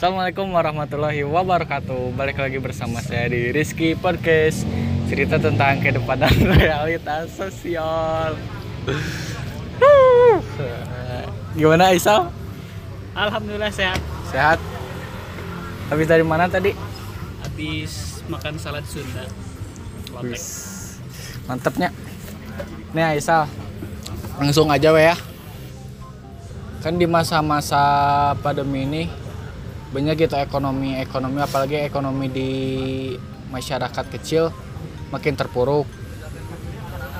Assalamualaikum warahmatullahi wabarakatuh Balik lagi bersama saya di Rizky Podcast Cerita tentang kehidupan dan realitas sosial Gimana Isal? Alhamdulillah sehat. Sehat? Habis dari mana tadi? Habis makan salad Sunda. Mantepnya Nih Isal Langsung aja we ya Kan di masa-masa pandemi ini banyak gitu ekonomi ekonomi apalagi ekonomi di masyarakat kecil makin terpuruk.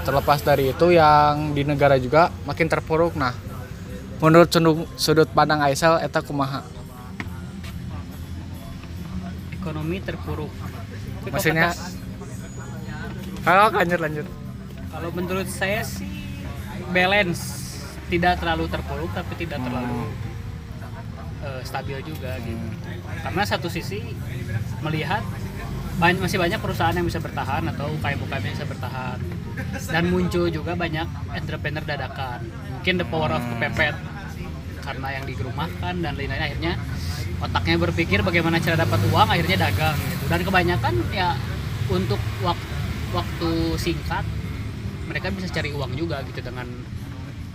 Terlepas dari itu yang di negara juga makin terpuruk. Nah menurut sudut, pandang Aisel eta kumaha? Ekonomi terpuruk. Maksudnya- kalau lanjut lanjut. Kalau menurut saya sih balance, tidak terlalu terpuruk tapi tidak terlalu eh, stabil juga gitu. Karena satu sisi melihat banyak, masih banyak perusahaan yang bisa bertahan atau UKM-UKM yang bisa bertahan. Dan muncul juga banyak entrepreneur dadakan. Mungkin the power of kepepet. Karena yang dirumahkan dan lain-lain. Akhirnya otaknya berpikir bagaimana cara dapat uang akhirnya dagang gitu. Dan kebanyakan ya untuk wak- waktu singkat mereka bisa cari uang juga gitu dengan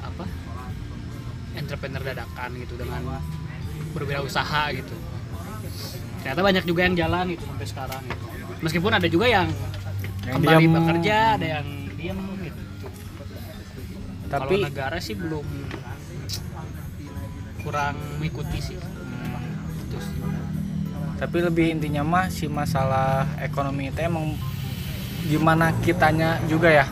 apa entrepreneur dadakan gitu dengan berwirausaha gitu ternyata banyak juga yang jalan gitu sampai sekarang gitu. meskipun ada juga yang, Yang kembali diam. bekerja ada yang diam gitu tapi kalau negara sih belum kurang mengikuti sih Gitu sih. tapi lebih intinya mah si masalah ekonomi itu emang gimana kitanya juga ya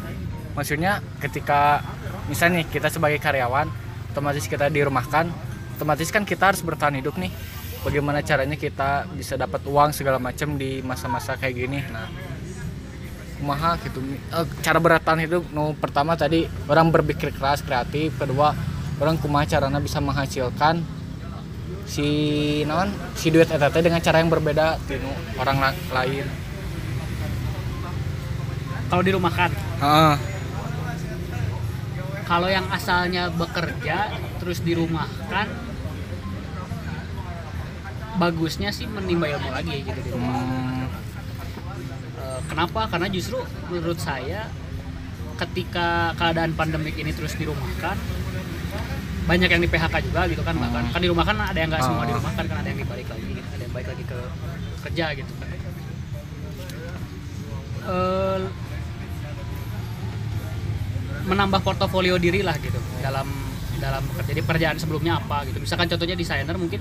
maksudnya ketika misalnya nih, kita sebagai karyawan otomatis kita dirumahkan otomatis kan kita harus bertahan hidup nih. Bagaimana caranya kita bisa dapat uang segala macam di masa-masa kayak gini? Nah kumaha gitu. Eh, cara bertahan hidup no pertama tadi orang berpikir keras kreatif. Kedua orang kumaha caranya bisa menghasilkan si naon si duit eta teh dengan cara yang berbeda tinu orang la- lain. kalau dirumahkan? Heeh. kalau yang asalnya bekerja terus dirumahkan bagusnya sih menimba ilmu lagi gitu di rumah Hmm, kenapa karena justru menurut saya ketika keadaan pandemik ini terus dirumahkan banyak yang di PHK juga gitu kan bahkan kan di rumah kan ada yang nggak semua Oh. di rumah kan kan ada yang dibalik lagi gitu. ada yang balik lagi ke kerja gitu kan Eh, menambah portofolio diri lah gitu dalam dalam bekerja. Jadi pekerjaan sebelumnya apa gitu. Misalkan contohnya desainer mungkin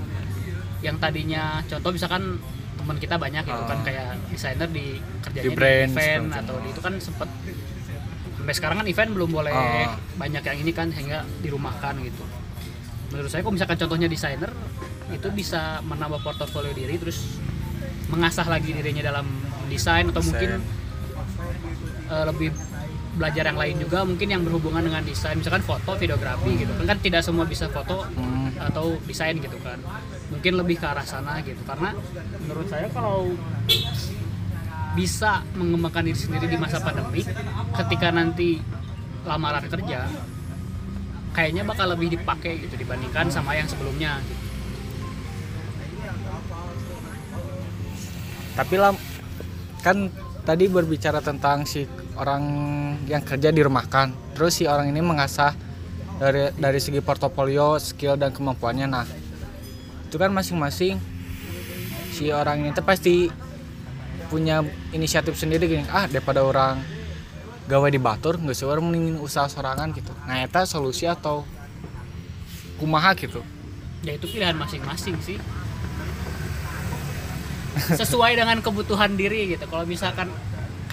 yang tadinya contoh misalkan teman kita banyak gitu kan Oh. kayak desainer di kerjanya Di di, brand, event atau di itu kan sempet sampai sekarang kan event belum boleh Oh. banyak yang ini kan sehingga dirumahkan gitu. Menurut saya kalau misalkan contohnya desainer itu bisa menambah portofolio diri terus mengasah lagi dirinya dalam desain atau mungkin eh, lebih belajar yang lain juga mungkin yang berhubungan dengan desain misalkan foto videografi gitu kan kan tidak semua bisa foto Hmm. atau desain gitu kan mungkin lebih ke arah sana gitu karena menurut saya kalau bisa mengembangkan diri sendiri di masa pandemi ketika nanti lamaran kerja kayaknya bakal lebih dipakai gitu dibandingkan sama yang sebelumnya gitu. Tapi lah kan tadi berbicara tentang si orang yang kerja dirumahkan. Terus si orang ini mengasah dari dari segi portofolio, skill dan kemampuannya. Nah, itu kan masing-masing si orang ini pasti punya inisiatif sendiri gini. Ah, daripada orang gawe di batur nggak sih orang mending usaha sorangan gitu. Nah, itu solusi atau kumaha gitu. ya itu pilihan masing-masing sih sesuai dengan kebutuhan diri gitu kalau misalkan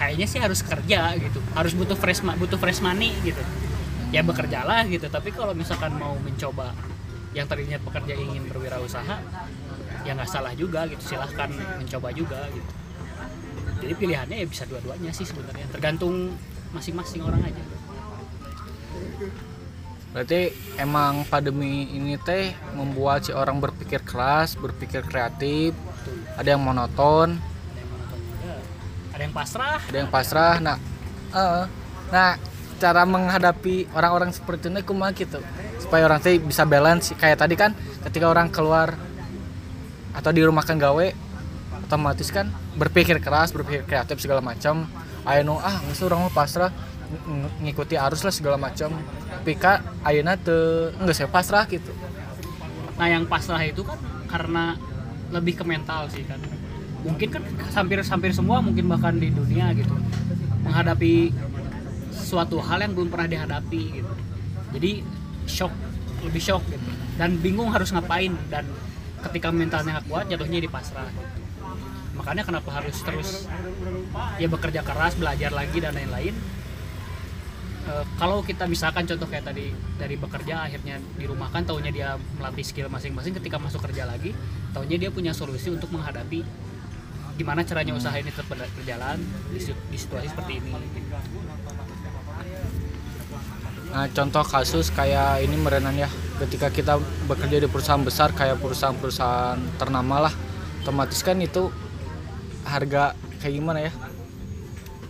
kayaknya sih harus kerja gitu. Harus butuh fresh butuh fresh money gitu. Ya bekerjalah gitu. Tapi kalau misalkan mau mencoba yang tadinya pekerja ingin berwirausaha ya nggak salah juga gitu. Silahkan mencoba juga gitu. Jadi pilihannya ya bisa dua-duanya sih sebenarnya. Tergantung masing-masing orang aja. Berarti emang pandemi ini teh membuat si orang berpikir keras, berpikir kreatif, ada yang monoton, ada yang pasrah? Ada yang pasrah. Nah, eh, nah cara menghadapi orang-orang seperti ini kumaha gitu. Supaya orang teh bisa balance kayak tadi kan ketika orang keluar atau dirumahkan gawe otomatis kan berpikir keras berpikir kreatif segala macam. Ayo ah nggak orang mah pasrah ng- ng- ngikuti arus lah segala macam. Tapi kak ayeuna teu nggak saya pasrah gitu. Nah yang pasrah itu kan karena lebih ke mental sih kan mungkin kan hampir hampir semua mungkin bahkan di dunia gitu menghadapi suatu hal yang belum pernah dihadapi gitu. Jadi shock lebih shock gitu. Dan bingung harus ngapain dan ketika mentalnya nggak kuat jatuhnya di pasrah gitu. makanya kenapa harus terus ya bekerja keras belajar lagi dan lain-lain. Eh, kalau kita misalkan contoh kayak tadi dari bekerja akhirnya dirumahkan taunya dia melatih skill masing-masing ketika masuk kerja lagi taunya dia punya solusi untuk menghadapi gimana caranya usaha ini tetap ber- berjalan di, di situasi seperti ini Nah, contoh kasus kayak ini merenan ya, ketika kita bekerja di perusahaan besar kayak perusahaan-perusahaan ternama lah, otomatis kan itu harga kayak gimana ya?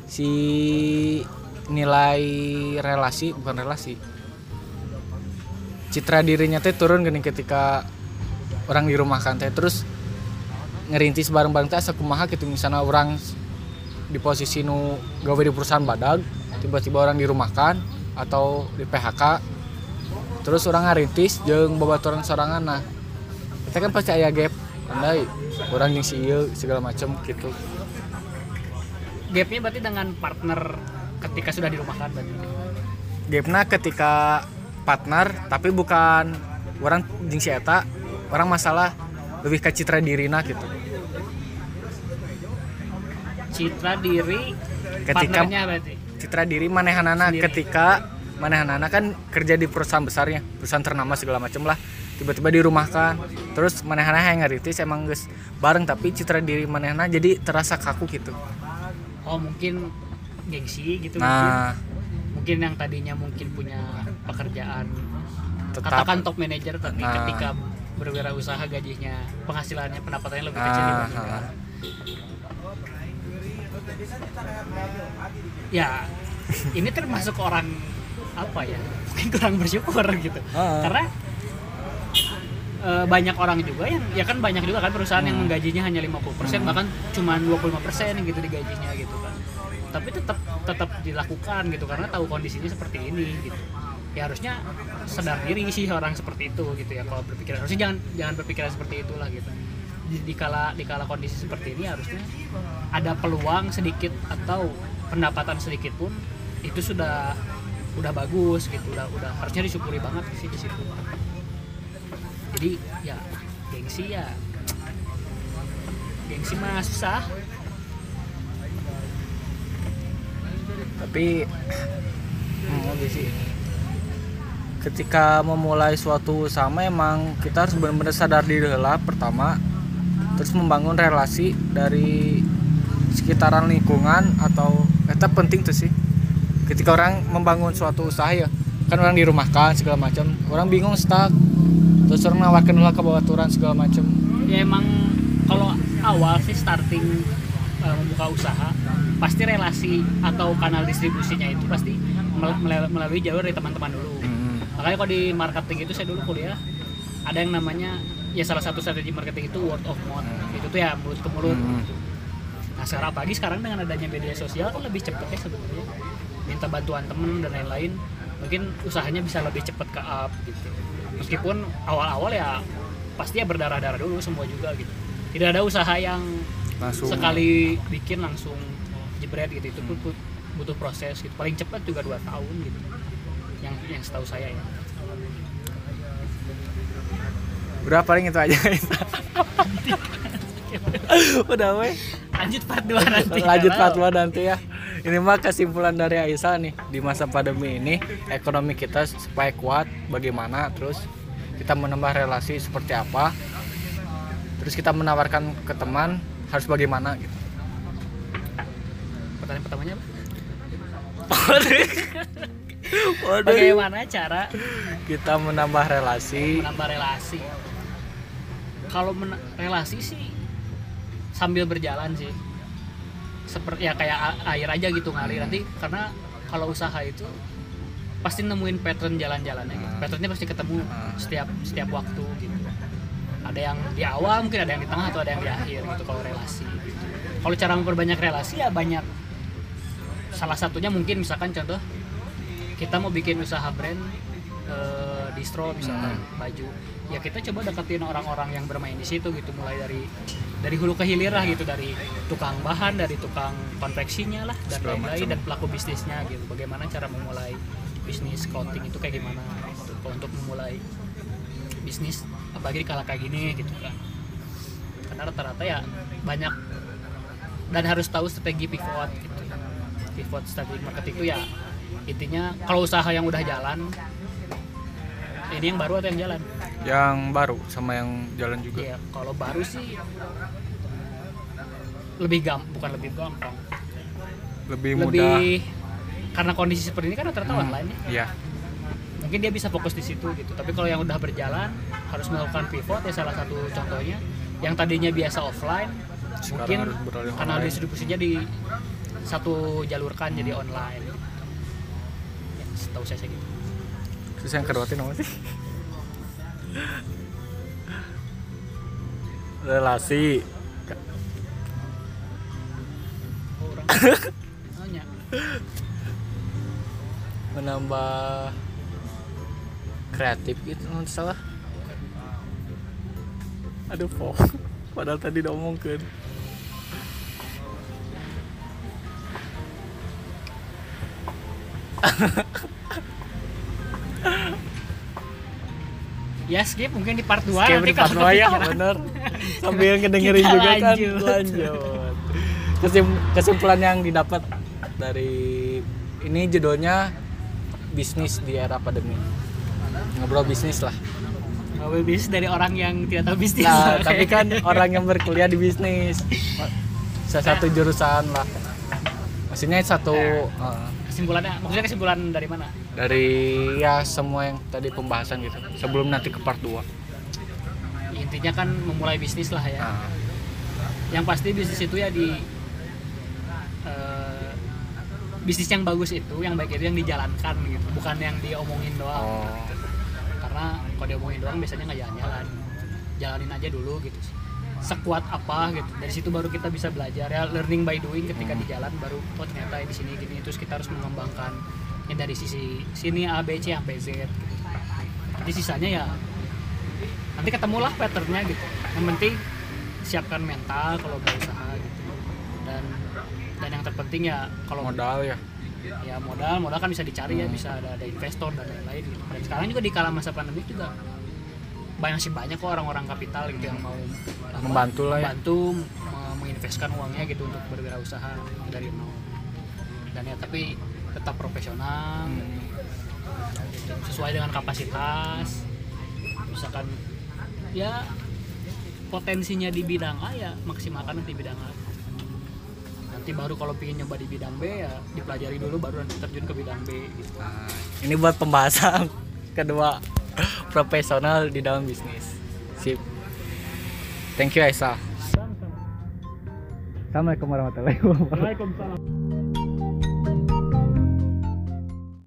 Si nilai relasi bukan relasi. Citra dirinya teh turun gini ketika orang dirumahkan teh terus ngerintis bareng-bareng teh asa kumaha gitu misalnya orang di posisi nu gawe di perusahaan badag tiba-tiba orang dirumahkan atau di PHK terus orang ngarintis jeung babaturan sorangan nah kita kan pasti aya gap andai orang yang si ieu segala macam gitu gapnya berarti dengan partner ketika sudah dirumahkan berarti? Gapna ketika partner tapi bukan orang jeung si eta orang masalah lebih ke citra dirina gitu citra diri Ketika- citra diri manehanana Sendiri. ketika manehanana kan kerja di perusahaan besarnya perusahaan ternama segala macam lah. Tiba-tiba dirumahkan. Terus manehana yang ngeritis emang geus bareng tapi citra diri manehana jadi terasa kaku gitu. Oh mungkin gengsi gitu nah. mungkin? Mungkin yang tadinya mungkin punya pekerjaan tetap. katakan top manager tapi Nah. ketika berwirausaha gajinya penghasilannya pendapatannya lebih kecil Ah, dibandingkan. ah. Ya ini termasuk orang apa ya mungkin kurang bersyukur gitu Ah. karena eh, banyak orang juga yang ya kan banyak juga kan perusahaan yang Hmm. menggajinya hanya 50% Hmm. bahkan cuma 25% gitu digajinya gitu kan tapi tetap tetap dilakukan gitu karena tahu kondisinya seperti ini gitu ya harusnya sadar diri sih orang seperti itu gitu ya kalau berpikir harusnya jangan jangan berpikiran seperti itulah gitu di, di kala di kala kondisi seperti ini harusnya ada peluang sedikit atau pendapatan sedikit pun itu sudah udah bagus gitu udah udah harusnya disyukuri banget sih di situ. Jadi ya gengsi ya gengsi mah susah. Tapi hmm, sih. Ketika memulai suatu usaha emang kita harus benar-benar sadar diri lah pertama terus membangun relasi dari sekitaran lingkungan atau itu penting tuh sih. Ketika orang membangun suatu usaha ya kan orang dirumahkan segala macam. Orang bingung stuck. Terus orang nawarkan lah ke bawah turun segala macam. Ya emang kalau awal sih starting uh, membuka usaha pasti relasi atau kanal distribusinya itu pasti mel- mel- melalui jalur dari teman-teman dulu. Makanya kalau di marketing itu saya dulu kuliah ada yang namanya ya salah satu strategi marketing itu word of mouth. Itu tuh ya mulut ke mulut. Hmm. nah sekarang apalagi sekarang dengan adanya media sosial kan lebih cepet ya sebenarnya. Minta bantuan temen dan lain-lain. Mungkin usahanya bisa lebih cepet ke up gitu. Meskipun awal-awal ya pasti ya berdarah-darah dulu semua juga gitu. Tidak ada usaha yang langsung. sekali bikin langsung jebret gitu. Itu pun butuh proses gitu. Paling cepat juga dua tahun gitu. Yang yang setahu saya ya udah paling itu aja? Udah weh. Lanjut part 2 nanti. Lanjut part dua nanti ya. Ini mah kesimpulan dari Aisyah nih. Di masa pandemi ini ekonomi kita supaya kuat bagaimana? Terus kita menambah relasi seperti apa? Terus kita menawarkan ke teman harus bagaimana gitu. Pertanyaan pertamanya apa? Waduh. bagaimana cara? Kita menambah relasi. Menambah relasi kalau relasi sih sambil berjalan sih seperti ya kayak air aja gitu ngalir nanti karena kalau usaha itu pasti nemuin pattern jalan-jalannya gitu. Hmm. patternnya pasti ketemu Hmm. setiap setiap waktu gitu ada yang di awal mungkin ada yang di tengah atau ada yang di akhir gitu kalau relasi gitu. kalau cara memperbanyak relasi ya banyak salah satunya mungkin misalkan contoh kita mau bikin usaha brand eh, distro misalkan baju. Ya kita coba deketin orang-orang yang bermain di situ gitu mulai dari dari hulu ke hilir lah gitu dari tukang bahan dari tukang konveksinya lah dan lain-lain dan pelaku bisnisnya gitu. Bagaimana cara memulai bisnis clothing itu kayak gimana gitu. Untuk memulai bisnis apalagi di kala kayak gini gitu kan. Karena rata-rata ya banyak dan harus tahu strategi pivot gitu. Pivot strategi marketing itu ya intinya kalau usaha yang udah jalan ini yang baru atau yang jalan? Yang baru sama yang jalan juga. Iya, kalau baru sih lebih gam bukan lebih gampang. Lebih mudah. lebih karena kondisi seperti ini kan rata-rata Hmm. online ya. iya. Mungkin dia bisa fokus di situ gitu. Tapi kalau yang udah berjalan harus melakukan pivot ya salah satu contohnya. Yang tadinya biasa offline Sekarang mungkin kanal online. distribusinya di satu jalurkan jadi online. Ya, setahu saya gitu terus yang kedua itu nama sih? Relasi menambah kreatif gitu nggak salah. Aduh po padahal tadi udah omongkan ya skip mungkin di part 2 Skip di part dua ya bener. Sambil ngedengerin juga kan. lanjut. lanjut. Kesim- kesimpulan yang didapat dari ini judulnya bisnis di era pandemi. Ngobrol bisnis lah. Ngobrol bisnis dari orang yang tidak tahu bisnis. Nah tapi kan orang yang berkuliah di bisnis. Salah satu jurusan lah. Maksudnya satu uh, kesimpulannya maksudnya kesimpulan dari mana? Dari ya semua yang tadi pembahasan gitu. Sebelum nanti ke part 2 intinya kan memulai bisnis lah ya. Nah, yang pasti bisnis itu ya di eh, bisnis yang bagus itu yang baik itu yang dijalankan gitu. Bukan yang diomongin doang. Oh. Karena kalau diomongin doang biasanya nggak jalan-jalan. Jalanin aja dulu gitu sih sekuat apa gitu. Dari situ baru kita bisa belajar ya learning by doing ketika di jalan baru oh ternyata di sini gini. Terus kita harus mengembangkan. Yang dari sisi sini A B C sampai Z. Gitu. jadi sisanya ya nanti ketemulah patternnya gitu. Yang penting siapkan mental kalau berusaha gitu. Dan dan yang terpenting ya kalau modal ya. Ya modal. Modal kan bisa dicari ya bisa ada, ada investor dan lain-lain gitu. Dan sekarang juga di kala masa pandemi juga banyak sih banyak kok orang-orang kapital gitu yang mau Membantu lah ya. membantu me- menginvestkan uangnya gitu untuk berwirausaha dari nol. Dan ya tapi tetap profesional. Gitu, sesuai dengan kapasitas. Misalkan ya potensinya di bidang A ya maksimalkan di bidang A. Nanti baru kalau pengen nyoba di bidang B ya dipelajari dulu baru nanti terjun ke bidang B gitu. Nah, ini buat pembahasan kedua profesional di dalam bisnis. Sip. Thank you Aisyah. Assalamualaikum warahmatullahi wabarakatuh. Waalaikumsalam.